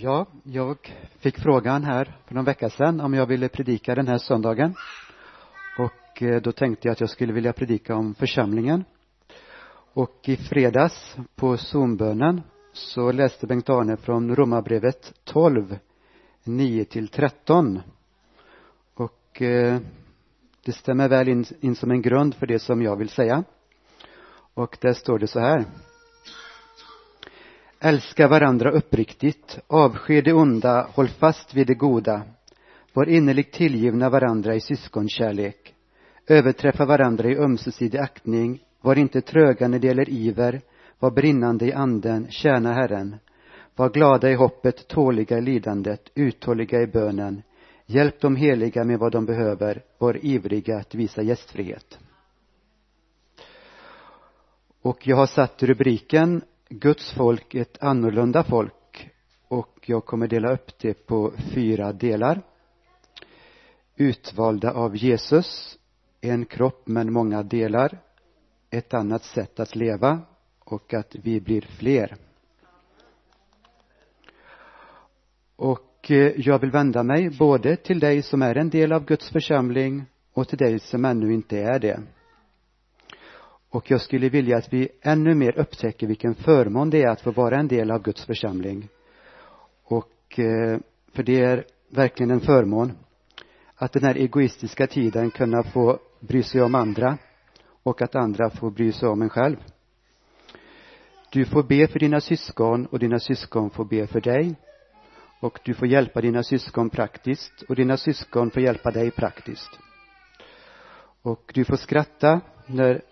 Ja, jag fick frågan här för någon vecka sedan om jag ville predika den här söndagen. Och eh, då tänkte jag att jag skulle vilja predika om församlingen. Och i fredags på Zoombönen så läste Bengt-Arne från Romarbrevet 12, 9 till 13. Och eh, det stämmer väl in, in som en grund för det som jag vill säga. Och där står det så här. Älska varandra uppriktigt, avsky det onda, håll fast vid det goda. Var innerligt tillgivna varandra i syskonkärlek. Överträffa varandra i ömsesidig aktning. Var inte tröga när det gäller iver. Var brinnande i anden, tjäna Herren. Var glada i hoppet, tåliga i lidandet, uthålliga i bönen. Hjälp de heliga med vad de behöver. Var ivriga att visa gästfrihet. Och jag har satt rubriken Guds folk ett annorlunda folk och jag kommer dela upp det på fyra delar. Utvalda av Jesus, en kropp men många delar, ett annat sätt att leva och att vi blir fler. Och eh, jag vill vända mig både till dig som är en del av Guds församling och till dig som ännu inte är det. Och jag skulle vilja att vi ännu mer upptäcker vilken förmån det är att få vara en del av Guds församling. Och eh, för det är verkligen en förmån att den här egoistiska tiden kunna få bry sig om andra och att andra får bry sig om en själv. Du får be för dina syskon och dina syskon får be för dig. Och du får hjälpa dina syskon praktiskt och dina syskon får hjälpa dig praktiskt. Och du får skratta när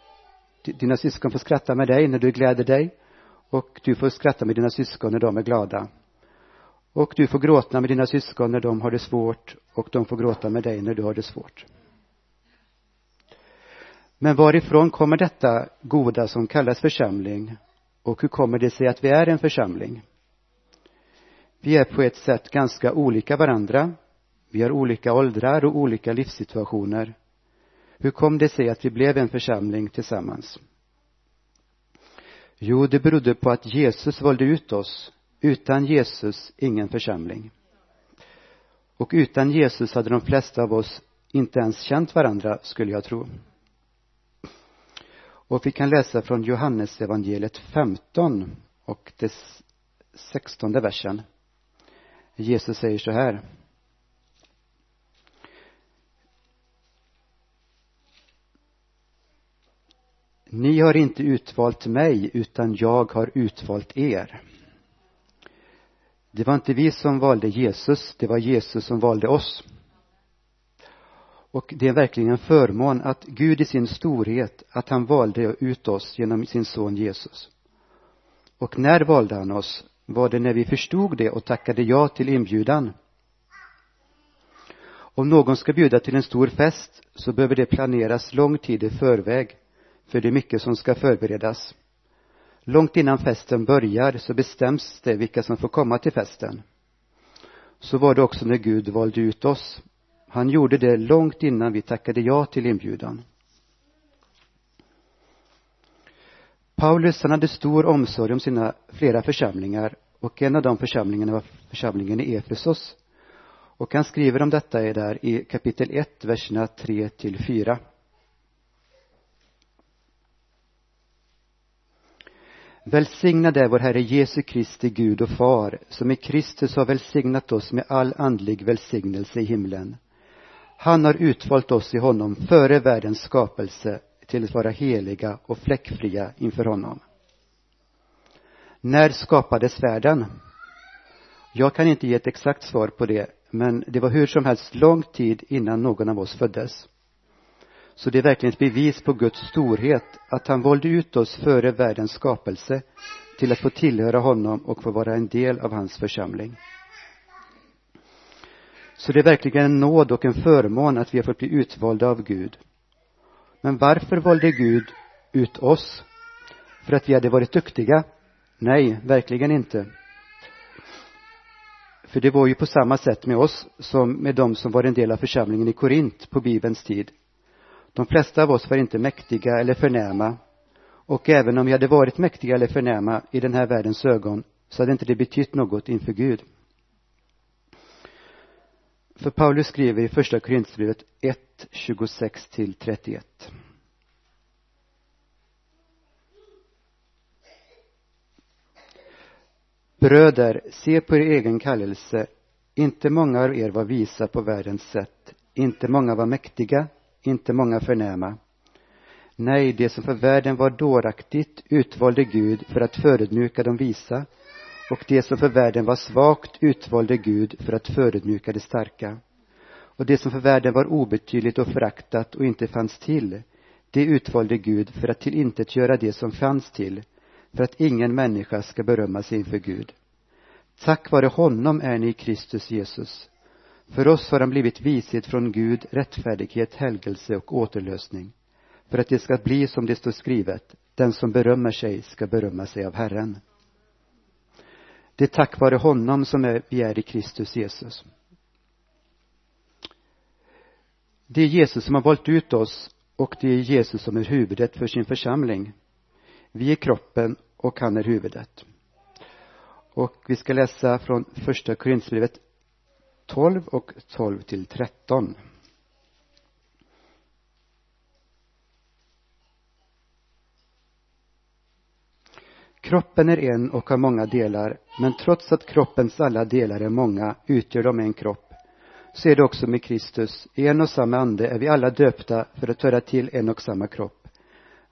dina syskon får skratta med dig när du gläder dig och du får skratta med dina syskon när de är glada. Och du får gråta med dina syskon när de har det svårt och de får gråta med dig när du har det svårt. Men varifrån kommer detta goda som kallas församling och hur kommer det sig att vi är en församling? Vi är på ett sätt ganska olika varandra. Vi har olika åldrar och olika livssituationer. Hur kom det sig att vi blev en församling tillsammans? Jo, det berodde på att Jesus valde ut oss. Utan Jesus, ingen församling. Och utan Jesus hade de flesta av oss inte ens känt varandra, skulle jag tro. Och vi kan läsa från Johannes evangeliet 15 och dess sextonde versen. Jesus säger så här. Ni har inte utvalt mig, utan jag har utvalt er. Det var inte vi som valde Jesus, det var Jesus som valde oss. Och det är verkligen en förmån att Gud i sin storhet, att han valde ut oss genom sin son Jesus. Och när valde han oss? Var det när vi förstod det och tackade ja till inbjudan? Om någon ska bjuda till en stor fest så behöver det planeras lång tid i förväg för det är mycket som ska förberedas. Långt innan festen börjar så bestäms det vilka som får komma till festen. Så var det också när Gud valde ut oss. Han gjorde det långt innan vi tackade ja till inbjudan. Paulus han hade stor omsorg om sina flera församlingar och en av de församlingarna var församlingen i Efesos. Och han skriver om detta där i kapitel 1, verserna 3 till 4. Välsignad är vår Herre Jesu Kristi Gud och Far, som i Kristus har välsignat oss med all andlig välsignelse i himlen. Han har utvalt oss i honom före världens skapelse till att vara heliga och fläckfria inför honom. När skapades världen? Jag kan inte ge ett exakt svar på det, men det var hur som helst lång tid innan någon av oss föddes. Så det är verkligen ett bevis på Guds storhet att han valde ut oss före världens skapelse till att få tillhöra honom och få vara en del av hans församling. Så det är verkligen en nåd och en förmån att vi har fått bli utvalda av Gud. Men varför valde Gud ut oss? För att vi hade varit duktiga? Nej, verkligen inte. För det var ju på samma sätt med oss som med dem som var en del av församlingen i Korint på Bibelns tid. De flesta av oss var inte mäktiga eller förnäma och även om vi hade varit mäktiga eller förnäma i den här världens ögon så hade inte det betytt något inför Gud. För Paulus skriver i första Korinthierbrevet 1, 26 till 31. Bröder, se på er egen kallelse. Inte många av er var visa på världens sätt. Inte många var mäktiga, inte många förnäma. Nej, det som för världen var dåraktigt utvalde Gud för att förödmjuka de visa och det som för världen var svagt utvalde Gud för att förödmjuka de starka. Och det som för världen var obetydligt och föraktat och inte fanns till, det utvalde Gud för att tillintetgöra det som fanns till, för att ingen människa ska berömma sig inför Gud. Tack vare honom är ni i Kristus Jesus. För oss har han blivit vishet från Gud, rättfärdighet, helgelse och återlösning. För att det ska bli som det står skrivet, den som berömmer sig ska berömma sig av Herren. Det är tack vare honom som vi är i Kristus Jesus. Det är Jesus som har valt ut oss och det är Jesus som är huvudet för sin församling. Vi är kroppen och han är huvudet. Och vi ska läsa från första Korinthierbrevet 12 och 12 till 13. Kroppen är en och har många delar, men trots att kroppens alla delar är många utgör de en kropp. Så är det också med Kristus. I en och samma ande är vi alla döpta för att höra till en och samma kropp.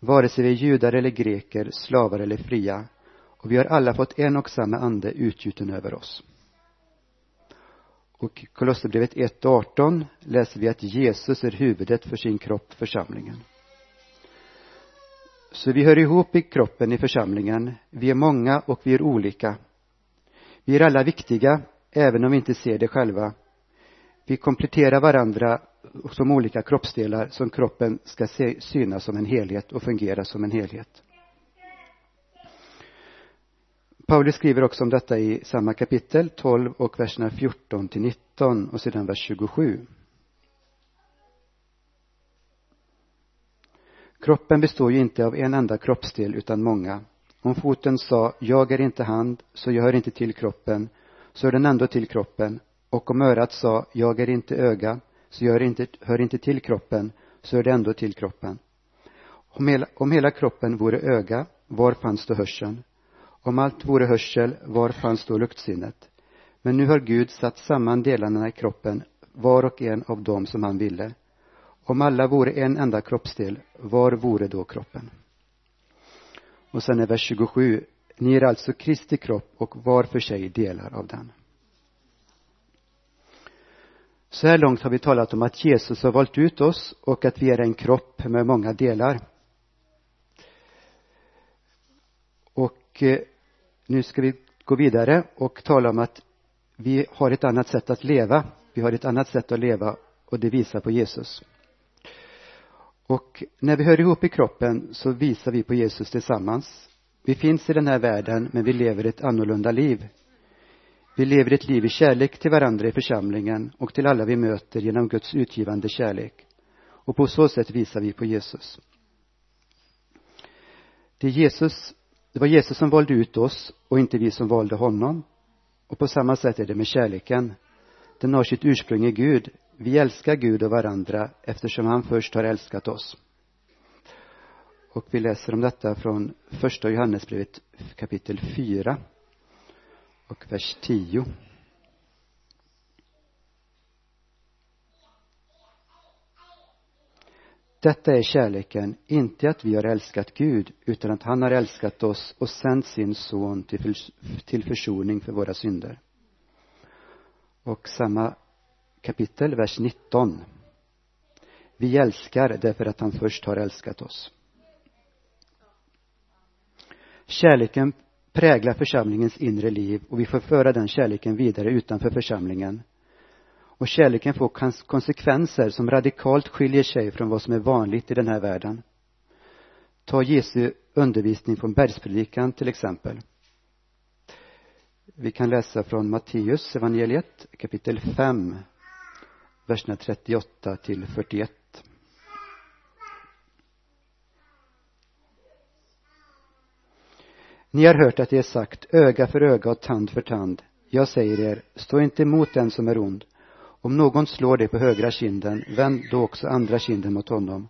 Vare sig vi är judar eller greker, slavar eller fria. Och vi har alla fått en och samma ande utgjuten över oss. Och Kolosserbrevet 1.18 läser vi att Jesus är huvudet för sin kropp, församlingen. Så vi hör ihop i kroppen i församlingen. Vi är många och vi är olika. Vi är alla viktiga, även om vi inte ser det själva. Vi kompletterar varandra som olika kroppsdelar som kroppen ska se, synas som en helhet och fungera som en helhet. Paulus skriver också om detta i samma kapitel, 12 och verserna 14 till 19 och sedan vers 27. Kroppen består ju inte av en enda kroppsdel utan många. Om foten sa, jag är inte hand, så jag hör inte till kroppen, så hör den ändå till kroppen. Och om örat sa, jag är inte öga, så jag inte, hör inte till kroppen, så hör det ändå till kroppen. Om hela, om hela kroppen vore öga, var fanns då hörseln? Om allt vore hörsel, var fanns då luktsinnet? Men nu har Gud satt samman delarna i kroppen, var och en av dem som han ville. Om alla vore en enda kroppsdel, var vore då kroppen? Och sen är vers 27. Ni är alltså Kristi kropp och var för sig delar av den. Så här långt har vi talat om att Jesus har valt ut oss och att vi är en kropp med många delar. Och eh, nu ska vi gå vidare och tala om att vi har ett annat sätt att leva. Vi har ett annat sätt att leva och det visar på Jesus. Och när vi hör ihop i kroppen så visar vi på Jesus tillsammans. Vi finns i den här världen, men vi lever ett annorlunda liv. Vi lever ett liv i kärlek till varandra i församlingen och till alla vi möter genom Guds utgivande kärlek. Och på så sätt visar vi på Jesus. Det, är Jesus, det var Jesus som valde ut oss och inte vi som valde honom. Och på samma sätt är det med kärleken. Den har sitt ursprung i Gud, vi älskar Gud och varandra eftersom han först har älskat oss. Och vi läser om detta från första Johannesbrevet kapitel 4 och vers 10. Detta är kärleken, inte att vi har älskat Gud, utan att han har älskat oss och sänt sin son till, till försoning för våra synder. Och samma kapitel, vers 19. Vi älskar därför att han först har älskat oss. Kärleken präglar församlingens inre liv och vi får föra den kärleken vidare utanför församlingen. Och kärleken får konsekvenser som radikalt skiljer sig från vad som är vanligt i den här världen. Ta Jesu undervisning från bergspredikan till exempel. Vi kan läsa från Matteus evangeliet kapitel 5 verserna 38 till 41. Ni har hört att det är sagt öga för öga och tand för tand. Jag säger er, stå inte emot den som är ond om någon slår dig på högra kinden vänd då också andra kinden mot honom.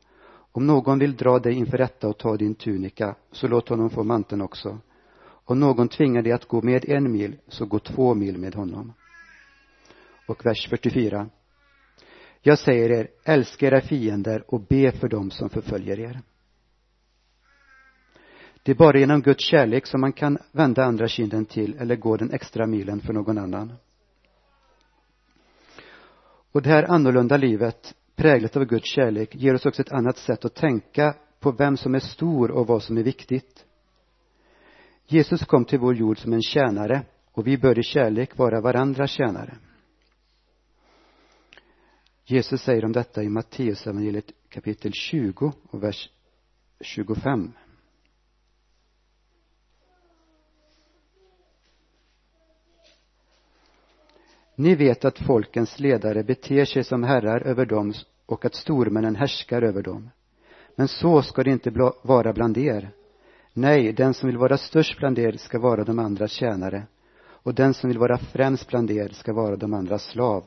Om någon vill dra dig inför rätta och ta din tunika så låt honom få manteln också. Om någon tvingar dig att gå med en mil så gå två mil med honom. Och vers 44 jag säger er älska era fiender och be för dem som förföljer er. Det är bara genom Guds kärlek som man kan vända andra kinden till eller gå den extra milen för någon annan och det här annorlunda livet präglat av Guds kärlek ger oss också ett annat sätt att tänka på vem som är stor och vad som är viktigt. Jesus kom till vår jord som en tjänare och vi bör i kärlek vara varandras tjänare. Jesus säger om detta i Matteusevangeliet kapitel 20 och vers 25 Ni vet att folkens ledare beter sig som herrar över dem och att stormännen härskar över dem. Men så ska det inte vara bland er. Nej, den som vill vara störst bland er ska vara de andras tjänare och den som vill vara främst bland er ska vara de andras slav.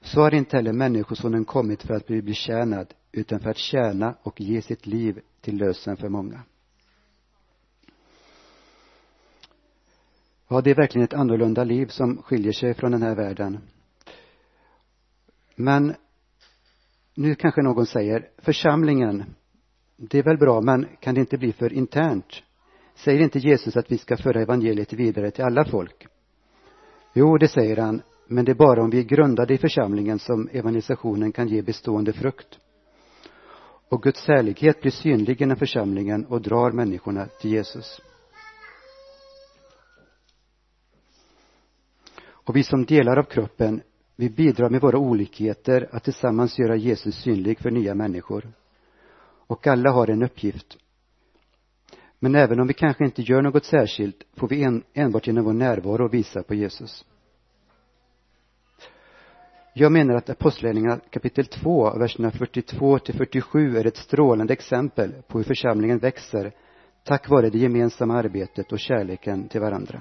Så har inte heller Människosonen kommit för att bli betjänad utan för att tjäna och ge sitt liv till lösen för många. Ja, det är verkligen ett annorlunda liv som skiljer sig från den här världen. Men nu kanske någon säger, församlingen, det är väl bra, men kan det inte bli för internt? Säger inte Jesus att vi ska föra evangeliet vidare till alla folk? Jo, det säger han, men det är bara om vi är grundade i församlingen som evangelisationen kan ge bestående frukt. Och Guds härlighet blir synlig inom församlingen och drar människorna till Jesus. Och vi som delar av kroppen, vi bidrar med våra olikheter att tillsammans göra Jesus synlig för nya människor. Och alla har en uppgift. Men även om vi kanske inte gör något särskilt får vi en, enbart genom vår närvaro visa på Jesus. Jag menar att Apostlagärningarna kapitel 2, verserna 42 till 47 är ett strålande exempel på hur församlingen växer tack vare det gemensamma arbetet och kärleken till varandra.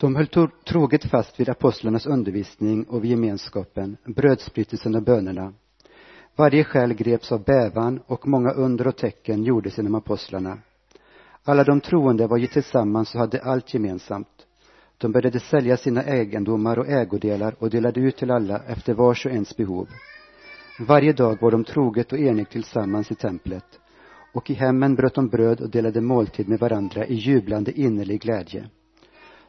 De höll troget fast vid apostlarnas undervisning och vid gemenskapen, brödsbrytelsen och bönerna. Varje själ greps av bävan och många under och tecken gjordes inom apostlarna. Alla de troende var ju tillsammans och hade allt gemensamt. De började sälja sina egendomar och ägodelar och delade ut till alla efter vars och ens behov. Varje dag var de troget och enigt tillsammans i templet och i hemmen bröt de bröd och delade måltid med varandra i jublande innerlig glädje.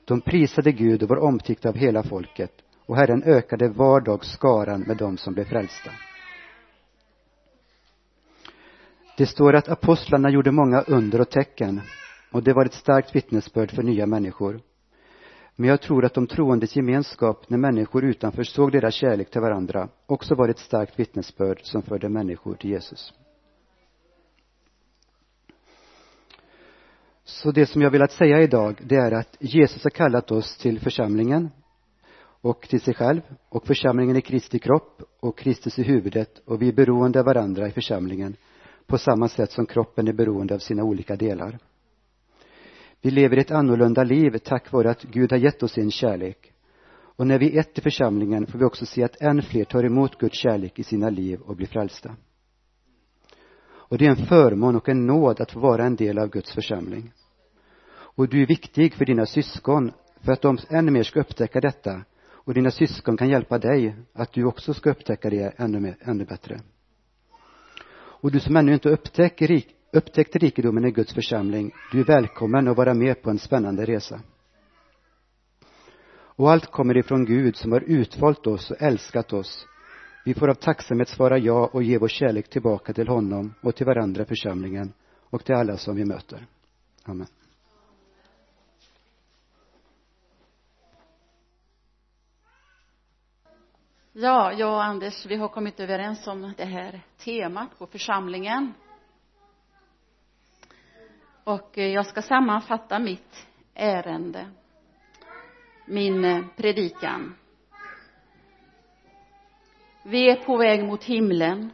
De prisade Gud och var omtyckta av hela folket och Herren ökade var dag skaran med dem som blev frälsta. Det står att apostlarna gjorde många under och tecken och det var ett starkt vittnesbörd för nya människor. Men jag tror att de troendes gemenskap när människor utanför såg deras kärlek till varandra också var ett starkt vittnesbörd som förde människor till Jesus. Så det som jag velat säga idag, det är att Jesus har kallat oss till församlingen och till sig själv och församlingen är Kristi kropp och Kristus är huvudet och vi är beroende av varandra i församlingen på samma sätt som kroppen är beroende av sina olika delar. Vi lever ett annorlunda liv tack vare att Gud har gett oss sin kärlek. Och när vi är ett i församlingen får vi också se att än fler tar emot Guds kärlek i sina liv och blir frälsta. Och det är en förmån och en nåd att få vara en del av Guds församling. Och du är viktig för dina syskon för att de ännu mer ska upptäcka detta och dina syskon kan hjälpa dig att du också ska upptäcka det ännu, mer, ännu bättre. Och du som ännu inte upptäcker, upptäckt rikedomen i Guds församling, du är välkommen att vara med på en spännande resa. Och allt kommer ifrån Gud som har utvalt oss och älskat oss. Vi får av tacksamhet svara ja och ge vår kärlek tillbaka till honom och till varandra i församlingen och till alla som vi möter. Amen. Ja, jag och Anders, vi har kommit överens om det här temat på församlingen. Och eh, jag ska sammanfatta mitt ärende, min eh, predikan. Vi är på väg mot himlen.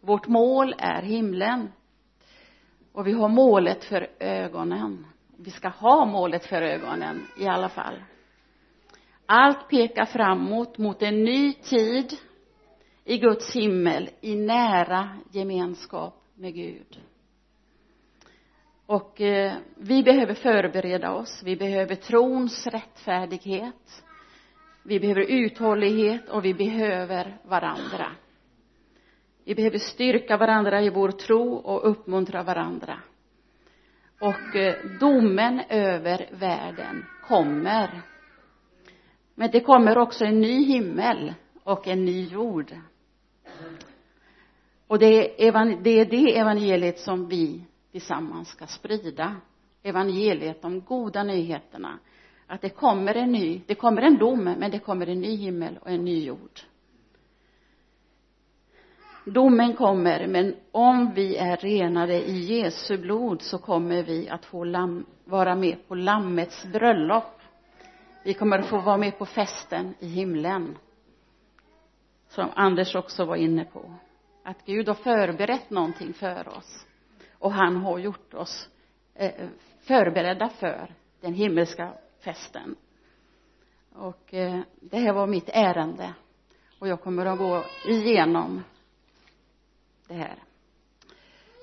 Vårt mål är himlen. Och vi har målet för ögonen. vi ska ha målet för ögonen i alla fall allt pekar framåt mot en ny tid i Guds himmel i nära gemenskap med Gud. Och eh, vi behöver förbereda oss. Vi behöver trons rättfärdighet. Vi behöver uthållighet och vi behöver varandra. Vi behöver styrka varandra i vår tro och uppmuntra varandra. Och eh, domen över världen kommer men det kommer också en ny himmel och en ny jord. Och det är det evangeliet som vi tillsammans ska sprida. Evangeliet, de goda nyheterna. Att det kommer en ny, det kommer en dom men det kommer en ny himmel och en ny jord. Domen kommer men om vi är renade i Jesu blod så kommer vi att få lam, vara med på lammets bröllop vi kommer att få vara med på festen i himlen som Anders också var inne på. Att Gud har förberett någonting för oss och han har gjort oss eh, förberedda för den himmelska festen. Och eh, det här var mitt ärende och jag kommer att gå igenom det här.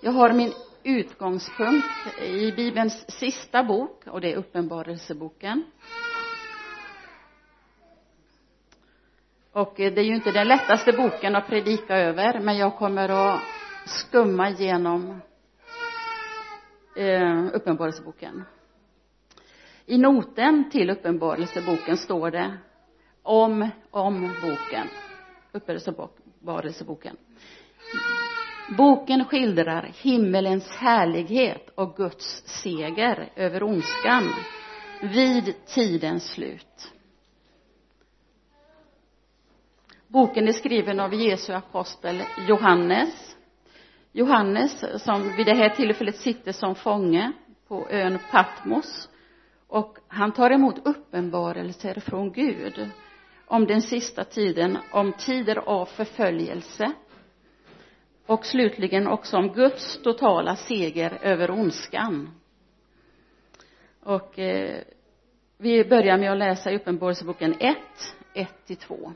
Jag har min utgångspunkt i bibelns sista bok och det är uppenbarelseboken. Och eh, det är ju inte den lättaste boken att predika över men jag kommer att skumma igenom eh, uppenbarelseboken. I noten till uppenbarelseboken står det om, om boken. Uppenbarelseboken. Boken skildrar himmelens härlighet och Guds seger över ondskan vid tidens slut. Boken är skriven av Jesu apostel Johannes. Johannes som vid det här tillfället sitter som fånge på ön Patmos och han tar emot uppenbarelser från Gud om den sista tiden, om tider av förföljelse och slutligen också om Guds totala seger över ondskan. Och eh, vi börjar med att läsa i uppenbarelseboken 1, 1 2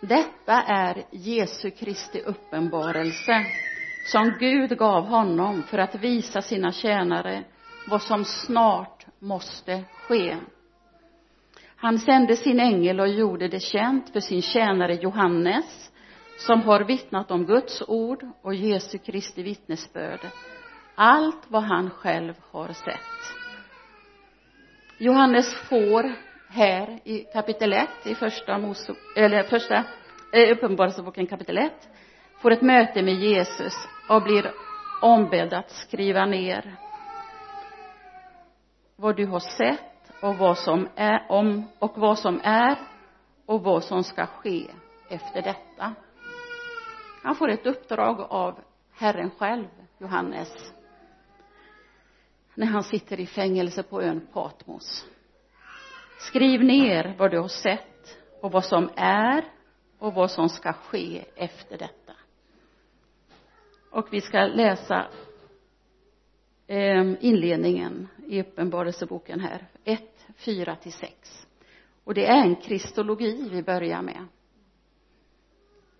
detta är Jesu Kristi uppenbarelse som Gud gav honom för att visa sina tjänare vad som snart måste ske. Han sände sin ängel och gjorde det känt för sin tjänare Johannes som har vittnat om Guds ord och Jesu Kristi vittnesbörd. Allt vad han själv har sett. Johannes får här i kapitel 1 i första Mose, eller första eh, uppenbarelseboken kapitel 1 får ett möte med Jesus och blir ombedd att skriva ner vad du har sett och vad som är om och vad som är och vad som ska ske efter detta. Han får ett uppdrag av Herren själv Johannes när han sitter i fängelse på ön Patmos skriv ner vad du har sett och vad som är och vad som ska ske efter detta. Och vi ska läsa ehm, inledningen i uppenbarelseboken här 1, 4 till 6 och det är en kristologi vi börjar med.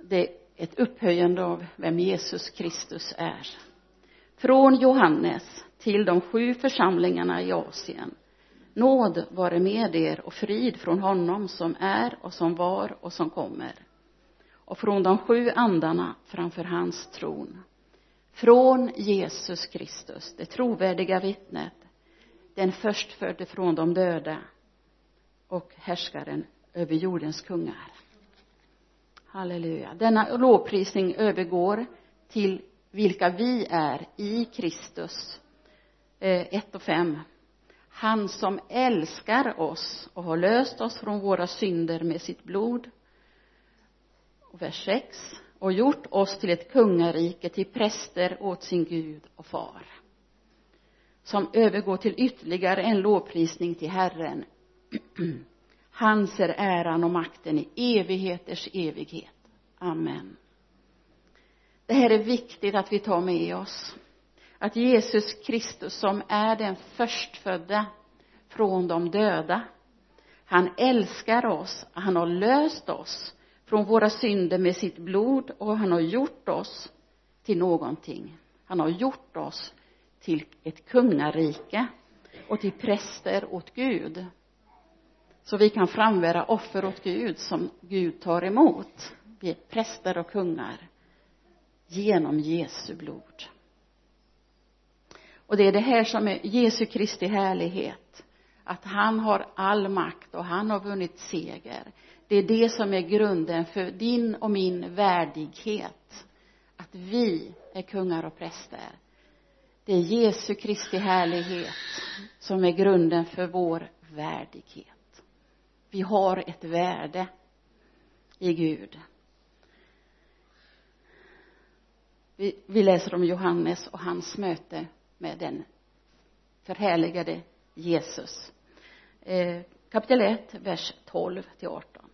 Det är ett upphöjande av vem Jesus Kristus är. Från Johannes till de sju församlingarna i Asien nåd vare med er och frid från honom som är och som var och som kommer. Och från de sju andarna framför hans tron. Från Jesus Kristus det trovärdiga vittnet den förstfödde från de döda och härskaren över jordens kungar. Halleluja. Denna lovprisning övergår till vilka vi är i Kristus. Eh, 1 och 5 han som älskar oss och har löst oss från våra synder med sitt blod. Och vers 6 och gjort oss till ett kungarike till präster åt sin Gud och far. Som övergår till ytterligare en lovprisning till Herren. Hans är äran och makten i evigheters evighet. Amen. Det här är viktigt att vi tar med oss att Jesus Kristus som är den förstfödda från de döda han älskar oss han har löst oss från våra synder med sitt blod och han har gjort oss till någonting. Han har gjort oss till ett kungarike och till präster åt Gud. Så vi kan frambära offer åt Gud som Gud tar emot. Vi är präster och kungar genom Jesu blod och det är det här som är Jesu Kristi härlighet. Att han har all makt och han har vunnit seger. Det är det som är grunden för din och min värdighet. Att vi är kungar och präster. Det är Jesu Kristi härlighet som är grunden för vår värdighet. Vi har ett värde i Gud. Vi, vi läser om Johannes och hans möte med den förhärligade Jesus. Eh, kapitel 1 vers 12 till 18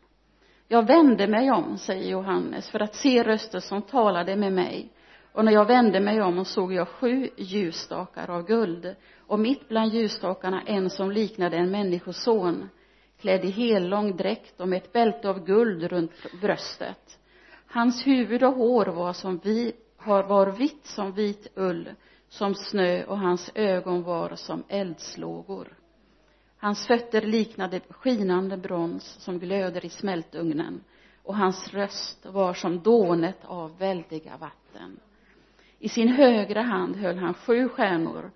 jag vände mig om säger Johannes för att se röster som talade med mig. Och när jag vände mig om såg jag sju ljusstakar av guld och mitt bland ljusstakarna en som liknade en människoson klädd i hellång dräkt och med ett bälte av guld runt bröstet. Hans huvud och hår var som vi, var vitt som vit ull som snö och hans ögon var som eldslågor. Hans fötter liknade skinande brons som glöder i smältugnen och hans röst var som dånet av väldiga vatten. I sin högra hand höll han sju stjärnor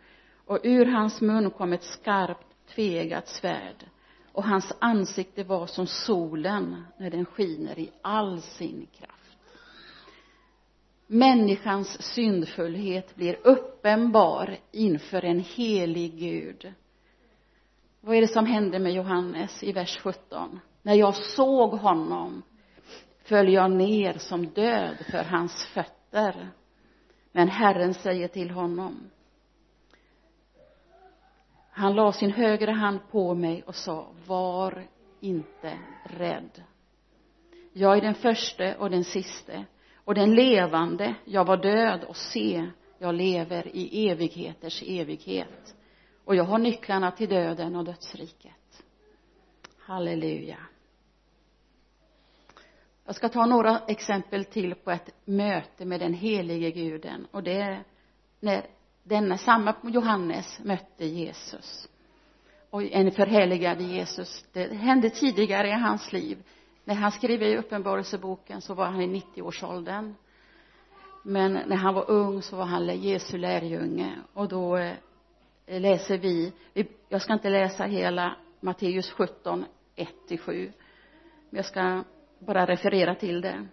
och ur hans mun kom ett skarpt tvegat svärd och hans ansikte var som solen när den skiner i all sin kraft människans syndfullhet blir uppenbar inför en helig Gud. Vad är det som hände med Johannes i vers 17 när jag såg honom föll jag ner som död för hans fötter. Men Herren säger till honom han la sin högra hand på mig och sa var inte rädd. Jag är den förste och den siste och den levande jag var död och se jag lever i evigheters evighet. Och jag har nycklarna till döden och dödsriket. Halleluja. Jag ska ta några exempel till på ett möte med den helige guden. Och det är när denna samma Johannes mötte Jesus. Och en förhärligad Jesus. Det hände tidigare i hans liv när han skrev i uppenbarelseboken så var han i 90-årsåldern men när han var ung så var han Jesu lärjunge. Och då eh, läser vi jag ska inte läsa hela Matteus 17 1 till 7 men jag ska bara referera till det.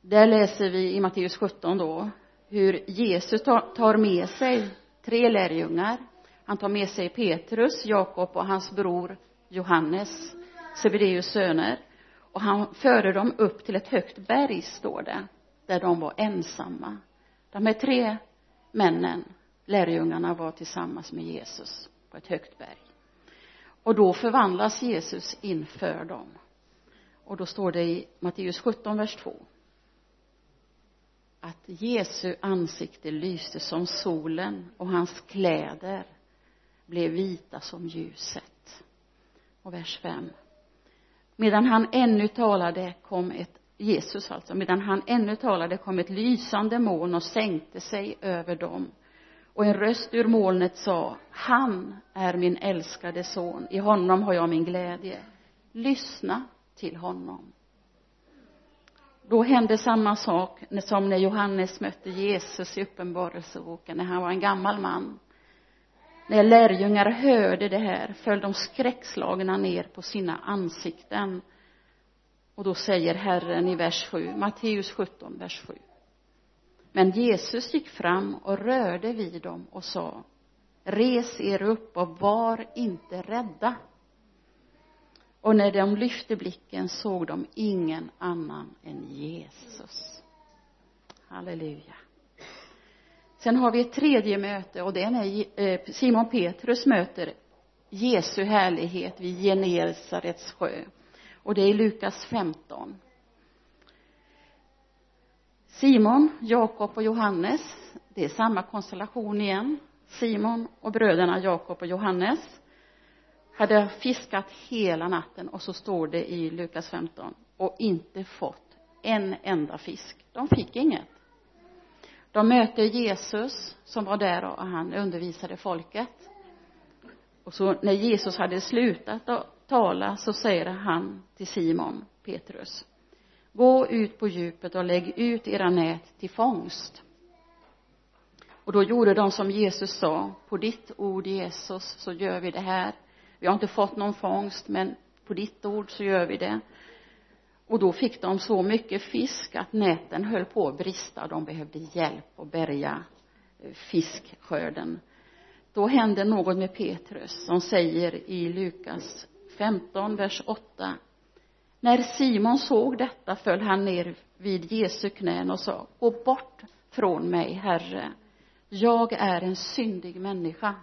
Där läser vi i Matteus 17 då hur Jesus tar med sig tre lärjungar. Han tar med sig Petrus, Jakob och hans bror Johannes. Sebedeus söner. Och han förde dem upp till ett högt berg står det där de var ensamma. De här tre männen lärjungarna var tillsammans med Jesus på ett högt berg. Och då förvandlas Jesus inför dem. Och då står det i Matteus 17 vers 2 att Jesu ansikte lyste som solen och hans kläder blev vita som ljuset. Och vers 5 medan han ännu talade kom ett Jesus alltså medan han ännu talade kom ett lysande moln och sänkte sig över dem. Och en röst ur molnet sa han är min älskade son. I honom har jag min glädje. Lyssna till honom. Då hände samma sak som när Johannes mötte Jesus i uppenbarelseboken när han var en gammal man när lärjungar hörde det här föll de skräckslagna ner på sina ansikten. Och då säger Herren i vers 7 Matteus 17 vers 7 men Jesus gick fram och rörde vid dem och sa res er upp och var inte rädda. Och när de lyfte blicken såg de ingen annan än Jesus. Halleluja sen har vi ett tredje möte och det är när eh, Simon Petrus möter Jesu härlighet vid Genesarets sjö. Och det är i Lukas 15 Simon, Jakob och Johannes det är samma konstellation igen. Simon och bröderna Jakob och Johannes hade fiskat hela natten och så står det i Lukas 15 och inte fått en enda fisk. De fick inget de möter Jesus som var där och han undervisade folket. Och så när Jesus hade slutat att tala så säger han till Simon Petrus gå ut på djupet och lägg ut era nät till fångst. Och då gjorde de som Jesus sa på ditt ord Jesus så gör vi det här. Vi har inte fått någon fångst men på ditt ord så gör vi det och då fick de så mycket fisk att näten höll på att brista. De behövde hjälp att bärga eh, fiskskörden. Då hände något med Petrus som säger i Lukas 15 vers 8 när Simon såg detta föll han ner vid Jesu knän och sa gå bort från mig herre. Jag är en syndig människa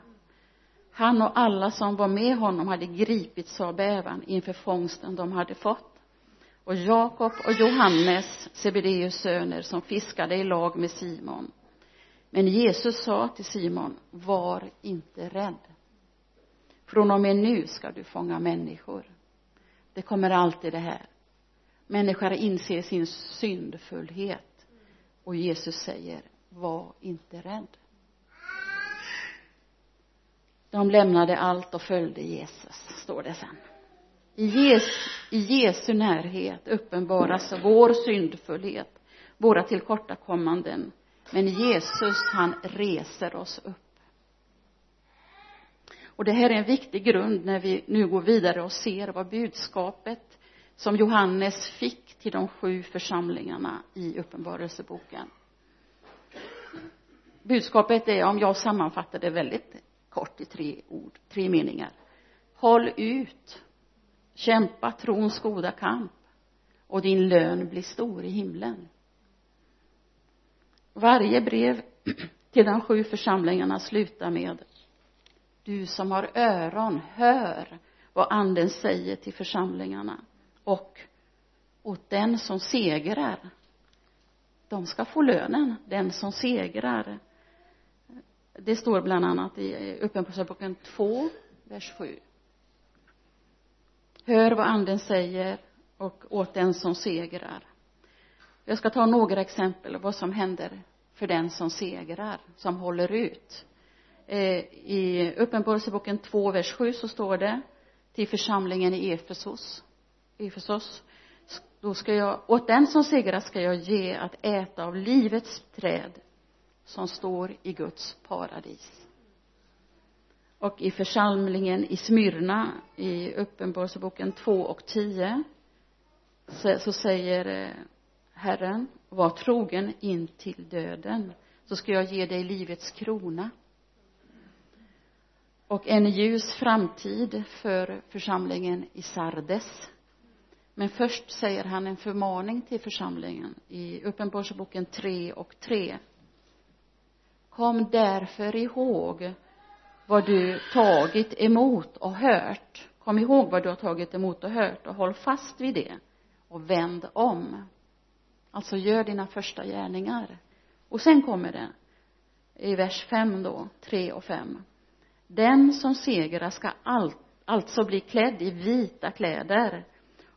han och alla som var med honom hade gripits av bävan inför fångsten de hade fått och Jakob och Johannes Sebedeus söner som fiskade i lag med Simon. Men Jesus sa till Simon var inte rädd. Från och med nu ska du fånga människor. Det kommer alltid det här. Människor inser sin syndfullhet. Och Jesus säger var inte rädd. De lämnade allt och följde Jesus står det sen i Jesu, i Jesu närhet uppenbaras vår syndfullhet våra tillkortakommanden. Men Jesus han reser oss upp. Och det här är en viktig grund när vi nu går vidare och ser vad budskapet som Johannes fick till de sju församlingarna i uppenbarelseboken. Budskapet är om jag sammanfattar det väldigt kort i tre ord, tre meningar. Håll ut kämpa trons goda kamp och din lön blir stor i himlen. Varje brev till de sju församlingarna slutar med du som har öron hör vad anden säger till församlingarna och åt den som segrar. De ska få lönen den som segrar. Det står bland annat i uppenbarelseboken 2 vers 7 hör vad anden säger och åt den som segrar. Jag ska ta några exempel vad som händer för den som segrar som håller ut. Eh, i uppenbarelseboken 2 vers 7 så står det till församlingen i Efesos Efesos då ska jag åt den som segrar ska jag ge att äta av livets träd som står i Guds paradis och i församlingen i Smyrna i uppenbarelseboken 2 och 10 så säger eh, Herren var trogen in till döden så ska jag ge dig livets krona. Och en ljus framtid för församlingen i Sardes. Men först säger han en förmaning till församlingen i uppenbarelseboken 3 och 3 kom därför ihåg vad du tagit emot och hört. Kom ihåg vad du har tagit emot och hört och håll fast vid det och vänd om. Alltså gör dina första gärningar. Och sen kommer det i vers 5 då 3 och 5 den som segrar ska all, alltså bli klädd i vita kläder.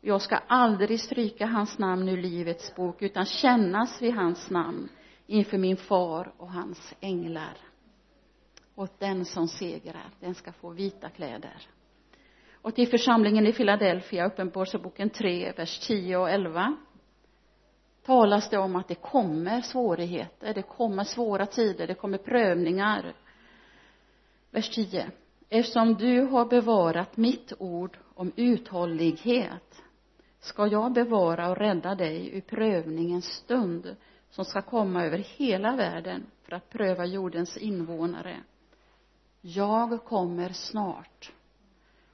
Jag ska aldrig stryka hans namn ur livets bok utan kännas vid hans namn inför min far och hans änglar åt den som segrar den ska få vita kläder. Och till församlingen i Philadelphia uppenbarelseboken 3 vers 10 och 11 talas det om att det kommer svårigheter det kommer svåra tider det kommer prövningar. Vers 10 eftersom du har bevarat mitt ord om uthållighet ska jag bevara och rädda dig ur prövningens stund som ska komma över hela världen för att pröva jordens invånare jag kommer snart.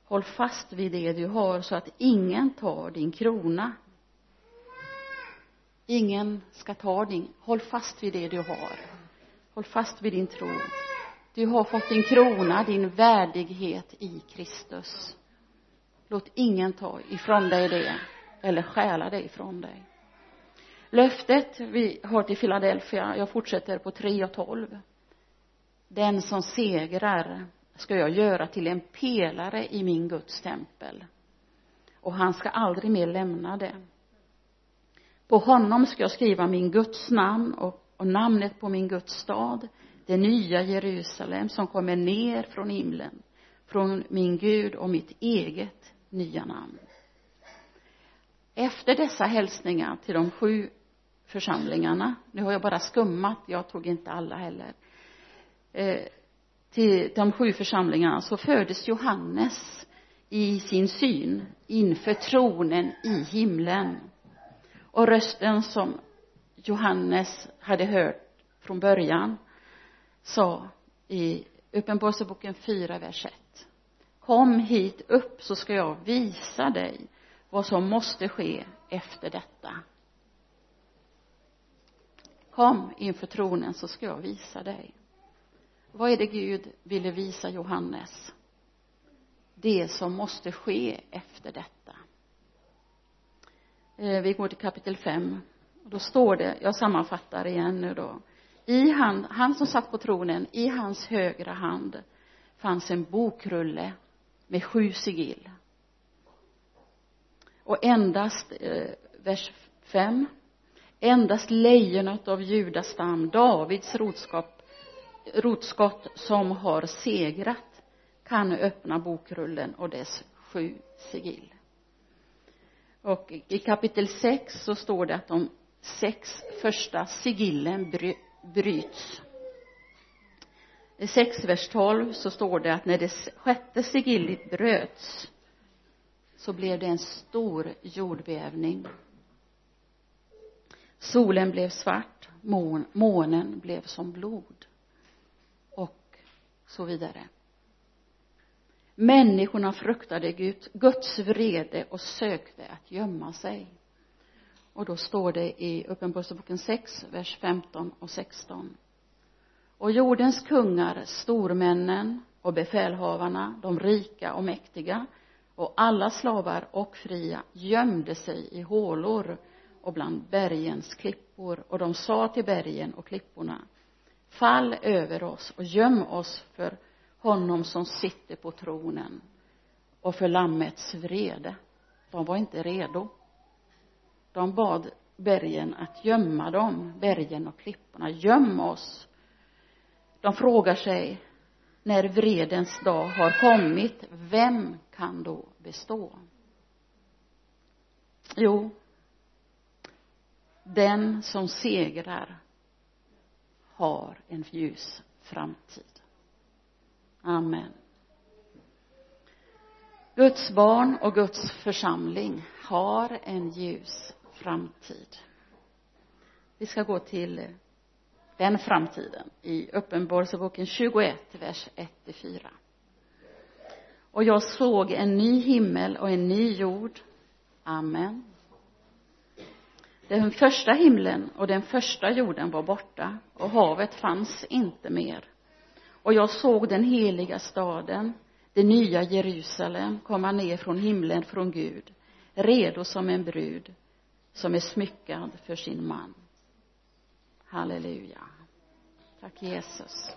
Håll fast vid det du har så att ingen tar din krona. Ingen ska ta din. Håll fast vid det du har. Håll fast vid din tro. Du har fått din krona, din värdighet i Kristus. Låt ingen ta ifrån dig det eller stjäla det ifrån dig. Löftet vi har till Philadelphia jag fortsätter på 3 och 12 den som segrar ska jag göra till en pelare i min Guds tempel. Och han ska aldrig mer lämna det. På honom ska jag skriva min Guds namn och, och namnet på min Guds stad det nya Jerusalem som kommer ner från himlen från min Gud och mitt eget nya namn. Efter dessa hälsningar till de sju församlingarna nu har jag bara skummat jag tog inte alla heller Eh, till de sju församlingarna så fördes Johannes i sin syn inför tronen i himlen. Och rösten som Johannes hade hört från början sa i Uppenbarelseboken 4, vers 1 kom hit upp så ska jag visa dig vad som måste ske efter detta. Kom inför tronen så ska jag visa dig vad är det Gud ville visa Johannes? Det som måste ske efter detta. Eh, vi går till kapitel 5 då står det, jag sammanfattar igen nu då. I han, han som satt på tronen, i hans högra hand fanns en bokrulle med sju sigill. Och endast eh, vers 5 endast lejonet av Judas stam, Davids rotskap, rotskott som har segrat kan öppna bokrullen och dess sju sigill och i kapitel 6 så står det att de sex första sigillen bry, bryts. I 6 vers 12 så står det att när det sjätte sigillet bröts så blev det en stor jordbävning. Solen blev svart mån, månen blev som blod så vidare. Människorna fruktade Gud, Guds vrede och sökte att gömma sig. Och då står det i uppenbarelseboken 6 vers 15 och 16 och jordens kungar stormännen och befälhavarna de rika och mäktiga och alla slavar och fria gömde sig i hålor och bland bergens klippor. Och de sa till bergen och klipporna fall över oss och göm oss för honom som sitter på tronen och för lammets vrede. De var inte redo. De bad bergen att gömma dem bergen och klipporna. Göm oss. De frågar sig när vredens dag har kommit vem kan då bestå? Jo den som segrar har en ljus framtid. Amen. Guds barn och Guds församling har en ljus framtid. Vi ska gå till den framtiden i uppenbarelseboken 21 vers 1 till 4 och jag såg en ny himmel och en ny jord. Amen den första himlen och den första jorden var borta och havet fanns inte mer. Och jag såg den heliga staden det nya Jerusalem komma ner från himlen från Gud redo som en brud som är smyckad för sin man. Halleluja. Tack Jesus.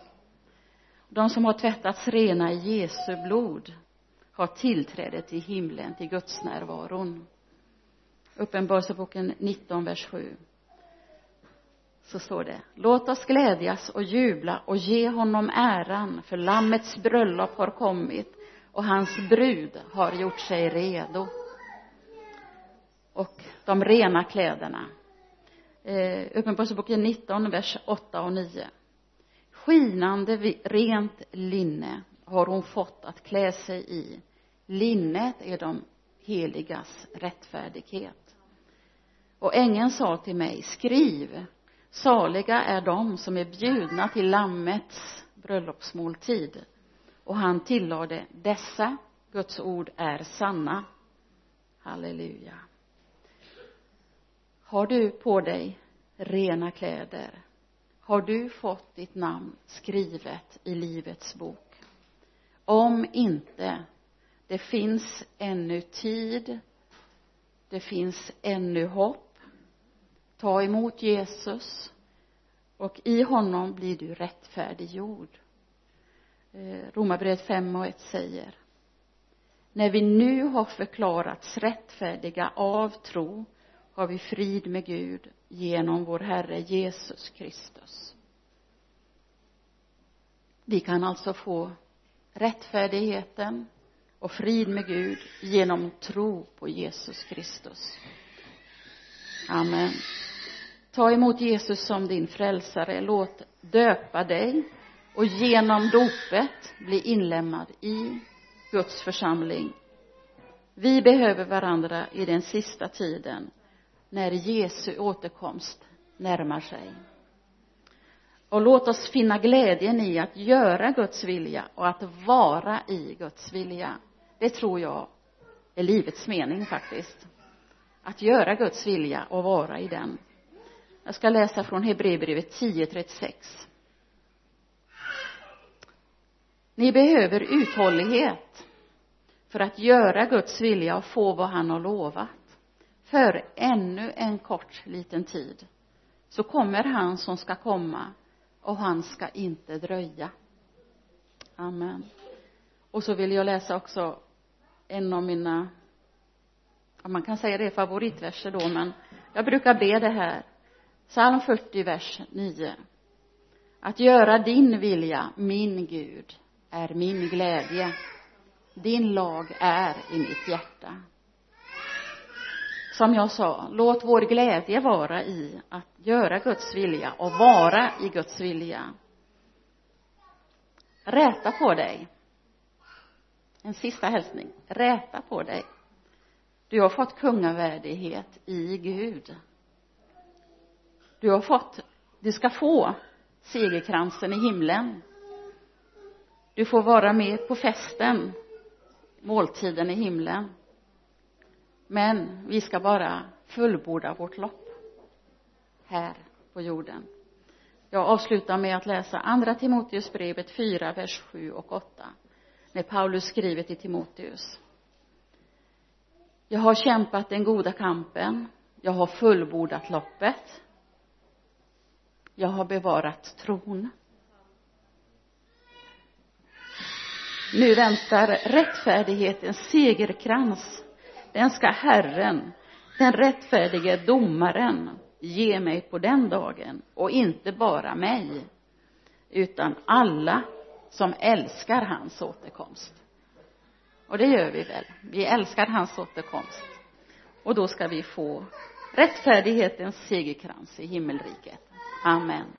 De som har tvättats rena i Jesu blod har tillträde till himlen, till Guds närvaron uppenbarelseboken 19 vers 7 så står det låt oss glädjas och jubla och ge honom äran för lammets bröllop har kommit och hans brud har gjort sig redo. Och de rena kläderna. Eh, uppenbarelseboken 19 vers 8 och 9 skinande rent linne har hon fått att klä sig i. Linnet är de heligas rättfärdighet och ängeln sa till mig skriv. Saliga är de som är bjudna till lammets bröllopsmåltid. Och han tillade dessa Guds ord är sanna. Halleluja. Har du på dig rena kläder? Har du fått ditt namn skrivet i livets bok? Om inte det finns ännu tid det finns ännu hopp ta emot Jesus och i honom blir du rättfärdiggjord. Eh, Romarbrevet 5 och 1 säger när vi nu har förklarats rättfärdiga av tro har vi frid med Gud genom vår Herre Jesus Kristus. Vi kan alltså få rättfärdigheten och frid med Gud genom tro på Jesus Kristus. Amen ta emot Jesus som din frälsare. Låt döpa dig och genom dopet bli inlemmad i Guds församling. Vi behöver varandra i den sista tiden när Jesu återkomst närmar sig. Och låt oss finna glädjen i att göra Guds vilja och att vara i Guds vilja. Det tror jag är livets mening faktiskt. Att göra Guds vilja och vara i den jag ska läsa från Hebreerbrevet 10.36 ni behöver uthållighet för att göra Guds vilja och få vad han har lovat. För ännu en kort liten tid så kommer han som ska komma och han ska inte dröja. Amen. Och så vill jag läsa också en av mina ja, man kan säga det är favoritverser då men jag brukar be det här psalm 40 vers 9 att göra din vilja min Gud är min glädje. Din lag är i mitt hjärta. Som jag sa låt vår glädje vara i att göra Guds vilja och vara i Guds vilja. Räta på dig. En sista hälsning. Räta på dig. Du har fått kungavärdighet i Gud du har fått du ska få segerkransen i himlen. Du får vara med på festen måltiden i himlen. Men vi ska bara fullborda vårt lopp här på jorden. Jag avslutar med att läsa andra Timoteusbrevet 4 vers 7 och 8 när Paulus skriver till Timoteus. Jag har kämpat den goda kampen. Jag har fullbordat loppet jag har bevarat tron. Nu väntar rättfärdighetens segerkrans. Den ska Herren den rättfärdige domaren ge mig på den dagen och inte bara mig utan alla som älskar hans återkomst. Och det gör vi väl. Vi älskar hans återkomst. Och då ska vi få rättfärdighetens segerkrans i himmelriket amen.